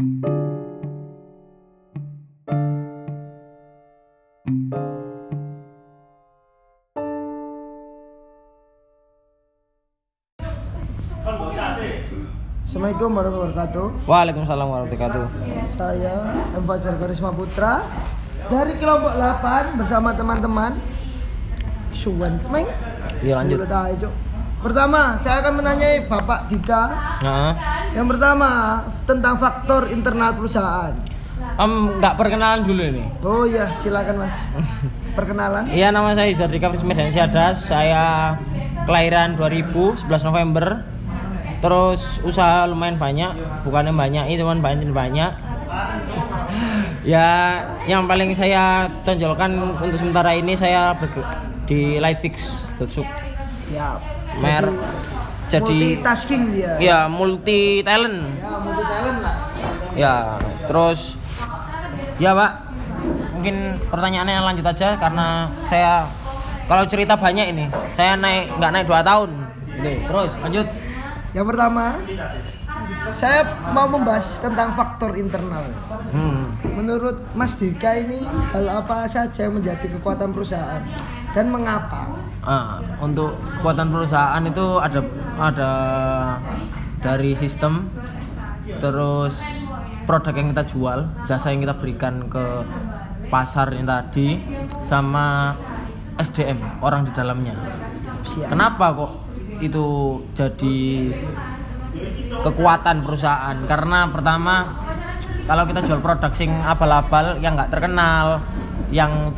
Assalamualaikum warahmatullahi wabarakatuh. Waalaikumsalam warahmatullahi wabarakatuh. Saya M. Fajar Karisma Putra dari kelompok 8 bersama teman-teman. Suwan, Meng. Iya lanjut. Cuk. Pertama, saya akan menanyai Bapak Dika. Nah, Yang pertama tentang faktor internal perusahaan. em nggak perkenalan dulu ini. Oh ya, silakan Mas. Perkenalan. Iya nama saya Izardika Fismedan Siadas. Saya kelahiran 2000 11 November. Terus usaha lumayan banyak, bukannya banyak, ini cuman banyak banyak. ya, yang paling saya tonjolkan untuk sementara ini saya di Lightfix Dotsuk. Ya. Mer jadi multitasking dia. ya multi talent. Ya, multi talent lah. Ya, terus ya Pak, mungkin pertanyaannya lanjut aja karena saya kalau cerita banyak ini, saya naik nggak naik dua tahun. Ini, terus lanjut. Yang pertama, saya mau membahas tentang faktor internal. Hmm. Menurut Mas Dika ini hal apa saja yang menjadi kekuatan perusahaan dan mengapa? Ah, untuk kekuatan perusahaan itu ada ada dari sistem, terus produk yang kita jual, jasa yang kita berikan ke pasar yang tadi, sama SDM orang di dalamnya. Siap. Kenapa kok itu jadi kekuatan perusahaan? Karena pertama kalau kita jual produk sing abal-abal yang nggak terkenal, yang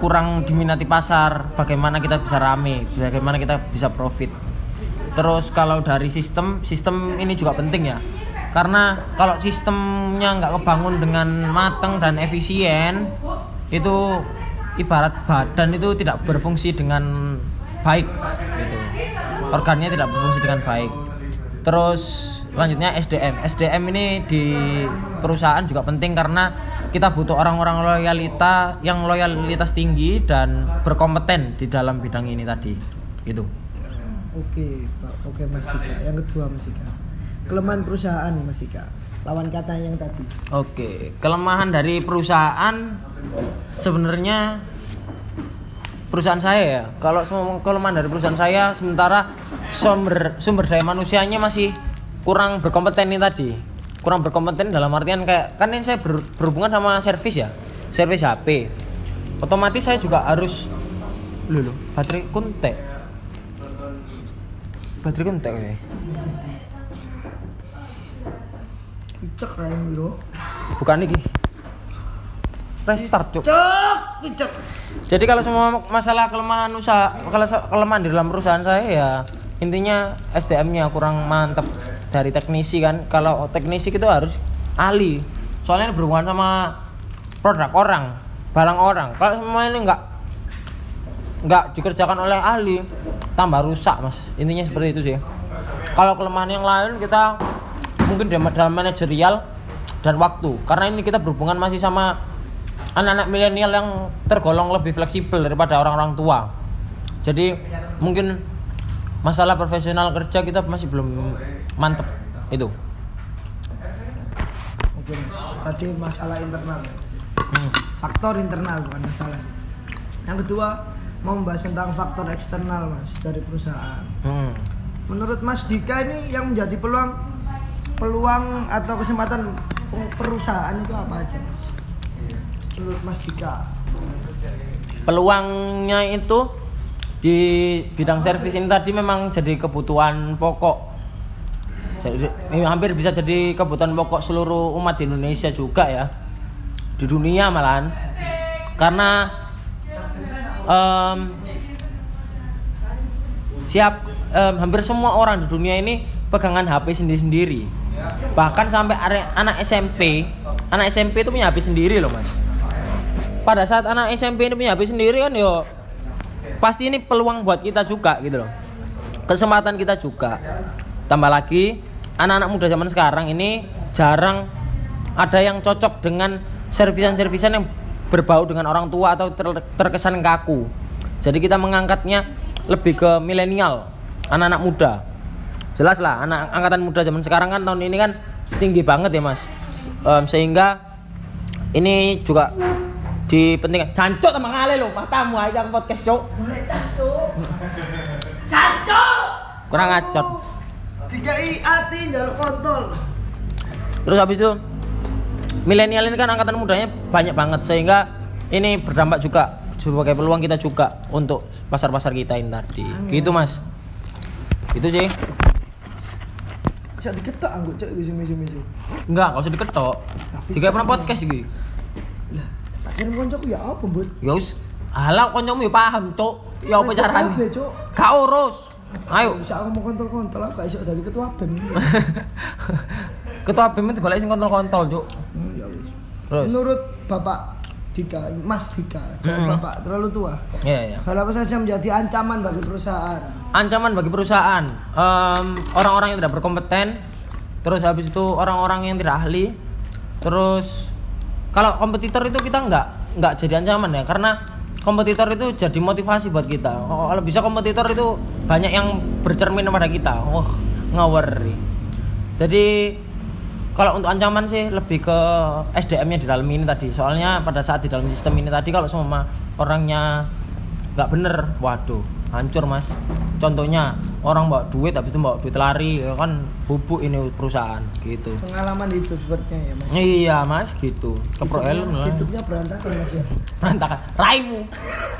kurang diminati pasar, bagaimana kita bisa rame, bagaimana kita bisa profit. Terus kalau dari sistem, sistem ini juga penting ya. Karena kalau sistemnya nggak kebangun dengan matang dan efisien, itu ibarat badan itu tidak berfungsi dengan baik gitu. Organnya tidak berfungsi dengan baik. Terus selanjutnya SDM. SDM ini di perusahaan juga penting karena kita butuh orang-orang loyalita yang loyalitas tinggi dan berkompeten di dalam bidang ini tadi. Itu. Oke, Pak. Oke, Mas Dika. Yang kedua, Mas Dika. Kelemahan perusahaan, Mas Dika. Lawan kata yang tadi. Oke, kelemahan dari perusahaan sebenarnya perusahaan saya ya. Kalau semua kelemahan dari perusahaan saya sementara sumber sumber daya manusianya masih kurang berkompeten ini tadi. Kurang berkompeten dalam artian kayak kan ini saya ber- berhubungan sama servis ya. Servis HP. Otomatis saya juga harus loh, baterai kuntek. Baterai kuntek ya. Cek ini lo. Bukan iki. Restart, Cuk. Cek, cek. Jadi kalau semua masalah kelemahan usaha, kalau kelemahan di dalam perusahaan saya ya intinya SDM-nya kurang mantap dari teknisi kan. Kalau teknisi itu harus ahli. Soalnya berhubungan sama produk orang, barang orang. Kalau semua ini enggak nggak dikerjakan oleh ahli, tambah rusak mas. Intinya seperti itu sih. Kalau kelemahan yang lain kita mungkin dalam manajerial dan waktu. Karena ini kita berhubungan masih sama anak-anak milenial yang tergolong lebih fleksibel daripada orang-orang tua. Jadi mungkin masalah profesional kerja kita masih belum mantep itu. Oke. Tadi masalah internal. Hmm. Faktor internal bukan masalah. Yang kedua, mau membahas tentang faktor eksternal, Mas, dari perusahaan. Hmm. Menurut Mas Dika ini yang menjadi peluang peluang atau kesempatan perusahaan itu apa aja, Mas? Menurut Mas Dika. Peluangnya itu di bidang servis ini tadi memang jadi kebutuhan pokok. Jadi hampir bisa jadi kebutuhan pokok seluruh umat di Indonesia juga ya. Di dunia malahan. Karena em, siap em, hampir semua orang di dunia ini pegangan HP sendiri-sendiri. Bahkan sampai anak SMP, anak SMP itu punya HP sendiri loh, Mas. Pada saat anak SMP ini punya HP sendiri kan yo pasti ini peluang buat kita juga gitu loh. Kesempatan kita juga. Tambah lagi anak-anak muda zaman sekarang ini jarang ada yang cocok dengan servisan-servisan yang berbau dengan orang tua atau ter- terkesan kaku. Jadi kita mengangkatnya lebih ke milenial, anak-anak muda. Jelas lah, anak angkatan muda zaman sekarang kan tahun ini kan tinggi banget ya mas. Em, sehingga ini juga dipentingkan jancuk sama ngale lo matamu aja podcast cok. Cancuk. kurang ajar Dikai ati njaluk kontol. terus habis itu milenial ini kan angkatan mudanya banyak banget sehingga ini berdampak juga sebagai peluang kita juga untuk pasar-pasar kita ini tadi. Gitu mas. Itu sih. Bisa diketok anggo cuk iki misu-misu. enggak kalau usah diketok. Jika pernah podcast iki. Lah, tak kirim koncoku ya apa, Bud? ya us halah koncomu ya paham cok. Ya apa caranya? Kabeh, Cuk. gak urus ayo Bisa aku mau kontol-kontol aku gak iso dadi ketua BEM. ketua BEM itu golek sing kontol-kontol cok Hmm, ya wis. terus Menurut Bapak Dika, Mas Dika, jangan Mm-mm. Bapak terlalu tua. iya iya Hal apa saja menjadi ancaman bagi perusahaan? ancaman bagi perusahaan Em, orang-orang yang tidak berkompeten terus habis itu orang-orang yang tidak ahli terus kalau kompetitor itu kita nggak nggak jadi ancaman ya karena kompetitor itu jadi motivasi buat kita. Oh, kalau bisa kompetitor itu banyak yang bercermin pada kita. Oh ngawur jadi kalau untuk ancaman sih lebih ke SDM-nya di dalam ini tadi. Soalnya pada saat di dalam sistem ini tadi kalau semua orangnya nggak bener. Waduh hancur mas. Contohnya orang bawa duit habis itu bawa duit lari ya kan bubuk ini perusahaan gitu. Pengalaman hidup sepertinya ya, Mas. iya mas gitu. Kepro helm lah Hidupnya berantakan, Mas ya. berantakan. Raimu.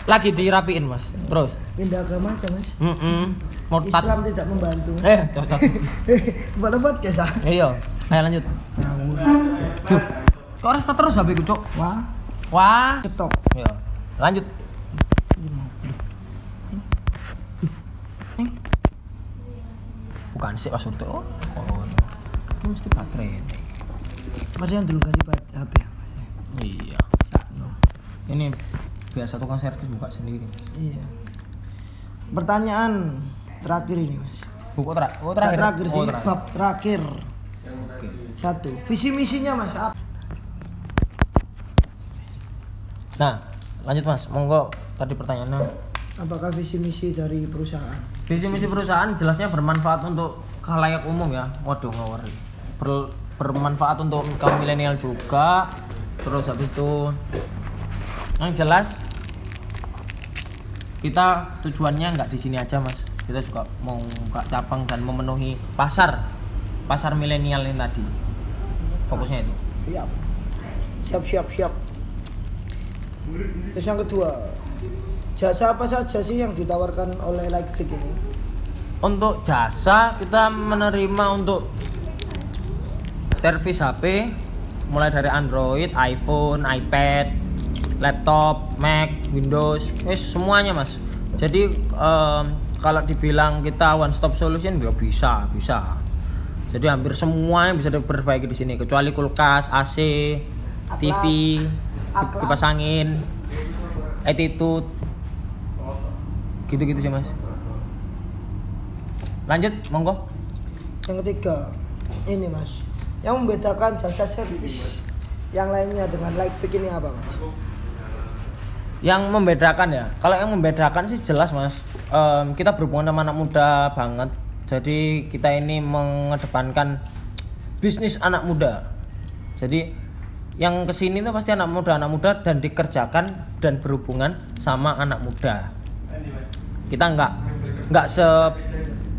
Lagi dirapiin mas. Terus. Pindah agama aja, Mas. mm -mm. murtad. Islam tidak membantu. eh cocok. Buat guys ah? iya. Ayo lanjut. Duh, kok resta terus HP ku cok Wah, wah. Ketok. iya. Lanjut bukan sih password oh oh ini mesti baterai Mas yang dulu ganti HP ya, Mas. ya? iya ini biasa tukang servis buka sendiri Iya. Pertanyaan terakhir ini, Mas. buku ter oh, Terakhir, terakhir terakhir sih, oh, terakhir. bab terakhir. Oke. Satu, visi misinya Mas apa? nah lanjut mas monggo tadi pertanyaannya. Apakah visi misi dari perusahaan? visi misi perusahaan jelasnya bermanfaat untuk khalayak umum ya. Waduh ngawur. Ber- bermanfaat untuk kaum milenial juga. Terus habis itu yang jelas kita tujuannya nggak di sini aja mas. Kita juga mau buka cabang dan memenuhi pasar pasar milenial ini tadi. Fokusnya itu. Siap. Siap, siap, siap. Terus yang kedua, jasa apa saja sih yang ditawarkan oleh Likefit ini? untuk jasa kita menerima untuk servis HP mulai dari Android, iPhone, iPad, laptop, Mac, Windows, wis semuanya mas. Jadi em, kalau dibilang kita one stop solution ya bisa, bisa. Jadi hampir semuanya bisa diperbaiki di sini kecuali kulkas, AC, TV, kipas angin, attitude, gitu-gitu sih mas. Lanjut, monggo. Yang ketiga, ini Mas. Yang membedakan jasa servis yang lainnya dengan Likefit ini apa Mas? Yang membedakan ya, kalau yang membedakan sih jelas mas, Em, kita berhubungan sama anak muda banget. Jadi kita ini mengedepankan bisnis anak muda. Jadi yang ke sini tuh pasti anak muda, anak muda dan dikerjakan dan berhubungan sama anak muda. Kita nggak nggak se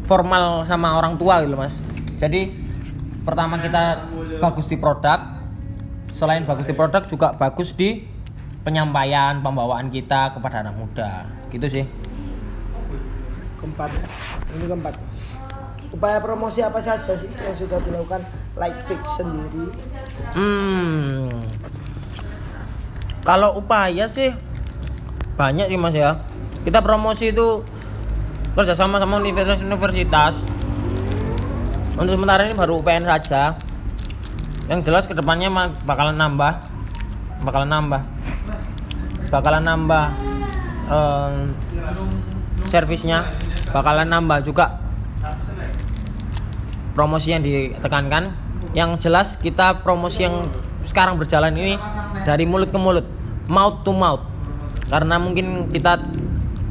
formal sama orang tua gitu mas. Jadi pertama kita bagus di produk, selain bagus di produk juga bagus di penyampaian pembawaan kita kepada anak muda gitu sih Keempat. Ini keempat. Upaya promosi apa saja sih yang sudah dilakukan Likefit sendiri? hmm kalau upaya sih banyak sih mas ya. Kita promosi itu kerjasama sama universitas-universitas. Untuk sementara ini baru UPN saja. Yang jelas ke depannya bakalan nambah. Bakalan nambah. Bakalan nambah em, servisnya. Bakalan nambah juga promosi yang ditekankan. Yang jelas kita promosi yang sekarang berjalan ini dari mulut ke mulut mouth to mouth karena mungkin kita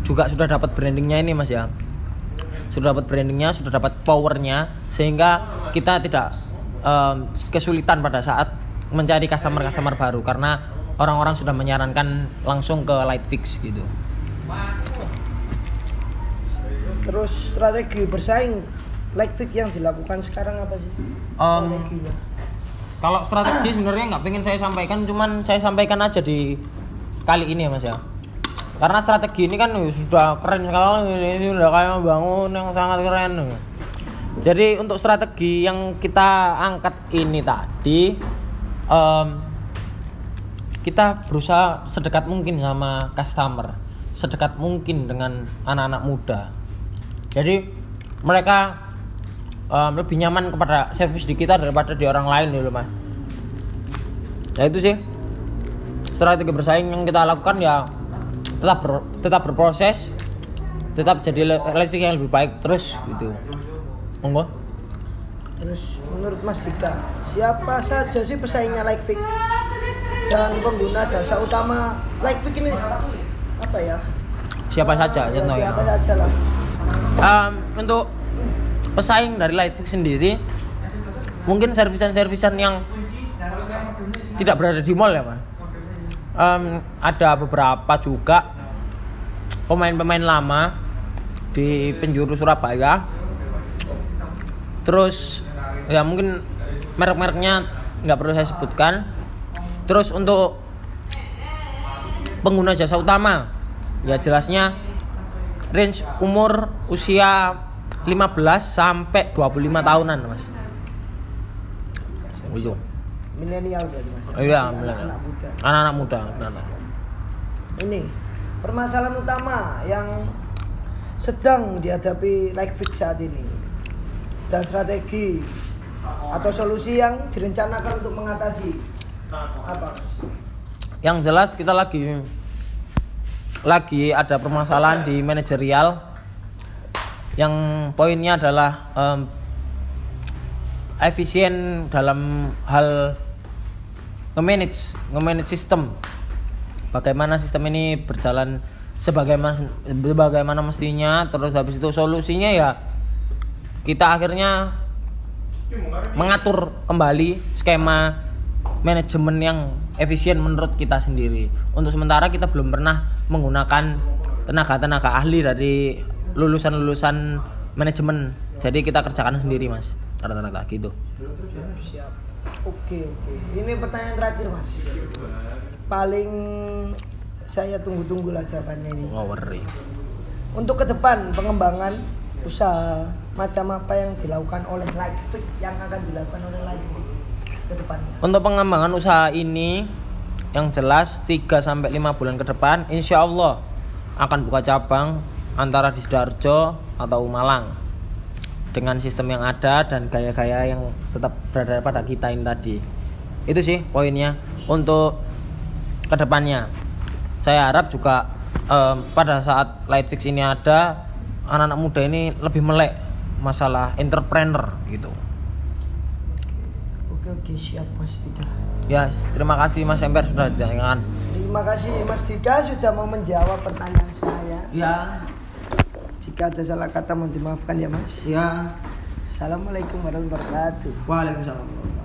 juga sudah dapat brandingnya ini mas ya sudah dapat brandingnya sudah dapat powernya sehingga kita tidak em, kesulitan pada saat mencari customer-customer baru karena orang-orang sudah menyarankan langsung ke light fix gitu. Terus strategi bersaing like fix yang dilakukan sekarang apa sih? Um, Strateginya. Kalau strategi sebenarnya nggak pengen saya sampaikan, cuman saya sampaikan aja di kali ini ya mas ya. Karena strategi ini kan sudah keren sekali, ini sudah kayak bangun yang sangat keren. Jadi untuk strategi yang kita angkat ini tadi, em, kita berusaha sedekat mungkin sama customer, sedekat mungkin dengan anak-anak muda. Jadi mereka em, lebih nyaman kepada servis di kita daripada di orang lain dulu mas. Ya itu sih strategi bersaing yang kita lakukan ya tetap ber- tetap berproses, tetap jadi listrik yang lebih baik terus gitu. Monggo. Terus menurut Mas Dika, siapa saja sih pesaingnya like fix? Dan pengguna jasa utama like fix ini apa ya? Siapa saja Ya, ya. siapa saja lah. Em, untuk pesaing dari Lightfix sendiri mungkin servisan-servisan yang tidak berada di mall ya mas? Em, ada beberapa juga pemain-pemain lama di penjuru Surabaya. Terus ya mungkin merek-mereknya nggak perlu saya sebutkan. Terus untuk pengguna jasa utama ya jelasnya range umur usia 15 sampai 25 tahunan mas itu Milenial berarti Mas. iya milenial. muda. anak-anak muda anak-anak. Ini permasalahan utama yang sedang dihadapi like fix saat ini dan strategi atau solusi yang direncanakan untuk mengatasi apa? yang jelas kita lagi lagi ada permasalahan di manajerial yang poinnya adalah em, efisien dalam hal nge-manage nge-manage sistem bagaimana sistem ini berjalan sebagaimana sebagaimana mestinya terus habis itu solusinya ya kita akhirnya mengatur kembali skema manajemen yang efisien menurut kita sendiri. Untuk sementara kita belum pernah menggunakan tenaga-tenaga ahli dari lulusan-lulusan manajemen. Jadi kita kerjakan sendiri, Mas. Tenaga gitu. Siap. Oke oke. Ini pertanyaan terakhir mas. Paling saya tunggu-tunggu lah jawabannya ini. Nggak worry. Untuk ke depan pengembangan usaha macam apa yang dilakukan oleh Lightfix yang akan dilakukan oleh Lightfix ke depannya. Untuk pengembangan usaha ini yang jelas 3 sampai 5 bulan ke depan insya Allah akan buka cabang antara di Sidoarjo atau Malang dengan sistem yang ada dan gaya-gaya yang tetap berada pada kita ini tadi. Itu sih poinnya untuk ke depannya. Saya harap juga em, pada saat Lightfix ini ada anak-anak muda ini lebih melek masalah entrepreneur gitu. Oke oke siap Mas Dika. Ya, terima kasih Mas Ember sudah jangan. Terima kasih Mas Dika sudah mau menjawab pertanyaan saya. Ya, Jika ada salah kata mohon dimaafkan ya Mas. ya. Assalamualaikum warahmatullahi wabarakatuh. Waalaikumsalam.